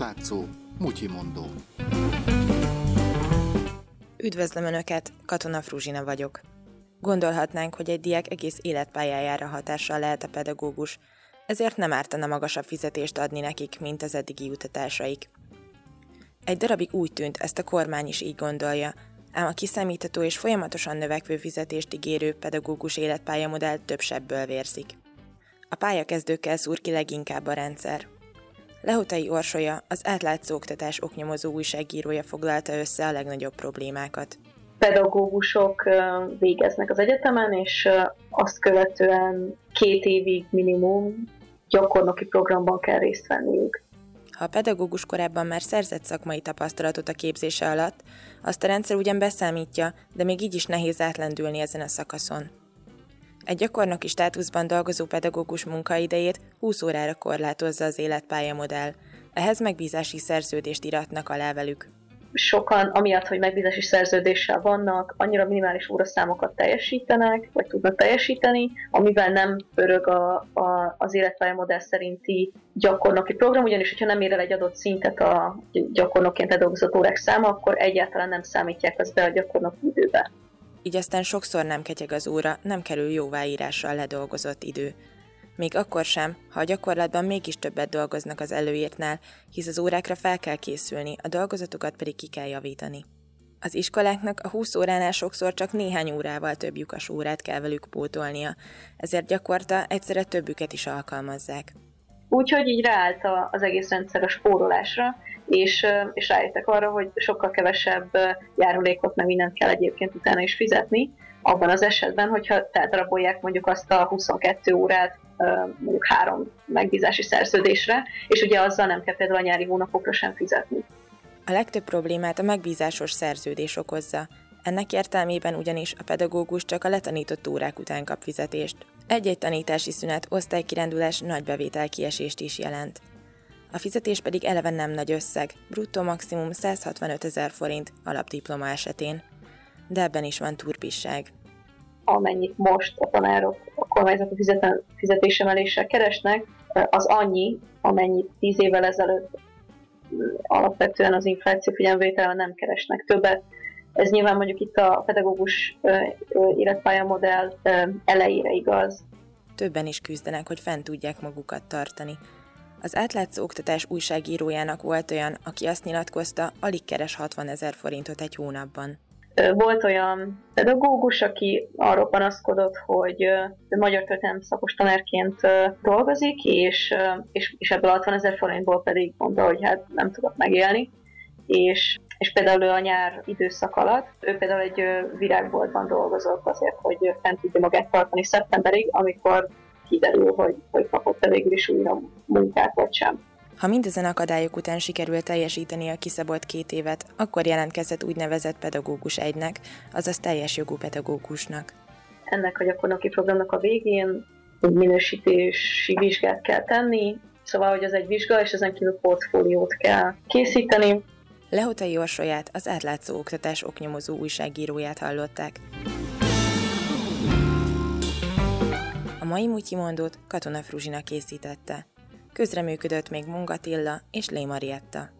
átlátszó, mutyimondó. Üdvözlöm Önöket, Katona Fruzsina vagyok. Gondolhatnánk, hogy egy diák egész életpályájára hatással lehet a pedagógus, ezért nem ártana magasabb fizetést adni nekik, mint az eddigi jutatásaik. Egy darabig úgy tűnt, ezt a kormány is így gondolja, ám a kiszámítható és folyamatosan növekvő fizetést ígérő pedagógus életpályamodell több sebből vérzik. A pályakezdőkkel szúr ki leginkább a rendszer. Lehotai Orsolya, az átlátszó oktatás oknyomozó újságírója foglalta össze a legnagyobb problémákat. Pedagógusok végeznek az egyetemen, és azt követően két évig minimum gyakornoki programban kell részt venniük. Ha a pedagógus korábban már szerzett szakmai tapasztalatot a képzése alatt, azt a rendszer ugyan beszámítja, de még így is nehéz átlendülni ezen a szakaszon. Egy gyakornoki státuszban dolgozó pedagógus munkaidejét 20 órára korlátozza az életpályamodell. Ehhez megbízási szerződést iratnak alá velük. Sokan, amiatt, hogy megbízási szerződéssel vannak, annyira minimális óraszámokat teljesítenek, vagy tudnak teljesíteni, amivel nem pörög a, a, az életpályamodell szerinti gyakornoki program, ugyanis, hogyha nem ér el egy adott szintet a gyakornokként ledolgozott órák száma, akkor egyáltalán nem számítják az be a gyakornoki időbe így aztán sokszor nem ketyeg az óra, nem kerül jóváírással ledolgozott idő. Még akkor sem, ha a gyakorlatban mégis többet dolgoznak az előírtnál, hisz az órákra fel kell készülni, a dolgozatokat pedig ki kell javítani. Az iskoláknak a 20 óránál sokszor csak néhány órával több lyukas órát kell velük pótolnia, ezért gyakorta egyszerre többüket is alkalmazzák. Úgyhogy így ráállt az egész rendszer a spórolásra, és, és rájöttek arra, hogy sokkal kevesebb járulékot, meg mindent kell egyébként utána is fizetni, abban az esetben, hogyha teldarabolják mondjuk azt a 22 órát mondjuk három megbízási szerződésre, és ugye azzal nem kell például a nyári hónapokra sem fizetni. A legtöbb problémát a megbízásos szerződés okozza. Ennek értelmében ugyanis a pedagógus csak a letanított órák után kap fizetést. Egy-egy tanítási szünet osztálykirándulás nagy bevétel kiesést is jelent. A fizetés pedig eleve nem nagy összeg, bruttó maximum 165 ezer forint alapdiploma esetén. De ebben is van turpisság. Amennyit most a tanárok a kormányzati fizetésemeléssel keresnek, az annyi, amennyit 10 évvel ezelőtt alapvetően az infláció figyelmvételben nem keresnek többet. Ez nyilván mondjuk itt a pedagógus életpályamodell elejére igaz. Többen is küzdenek, hogy fent tudják magukat tartani. Az átlátszó oktatás újságírójának volt olyan, aki azt nyilatkozta, alig keres 60 ezer forintot egy hónapban. Volt olyan pedagógus, aki arról panaszkodott, hogy magyar történelem szakos tanárként dolgozik, és, és, és ebből 60 ezer forintból pedig mondta, hogy hát nem tudok megélni. És, és például a nyár időszak alatt, ő például egy virágboltban dolgozott azért, hogy fent tudja magát tartani szeptemberig, amikor kiderül, hogy, hogy kapott-e végül is újra munkát, vagy sem. Ha mindezen akadályok után sikerült teljesíteni a kiszabott két évet, akkor jelentkezett úgynevezett pedagógus egynek, azaz teljes jogú pedagógusnak. Ennek a gyakornoki programnak a végén egy minősítési vizsgát kell tenni, szóval, hogy az egy vizsga, és ezen kívül portfóliót kell készíteni. Lehotai Orsolyát, az átlátszó oktatás oknyomozó újságíróját hallották. Mai Mutyimondót Katona Fruzsina készítette. Közreműködött még Mungatilla és Lé Marietta.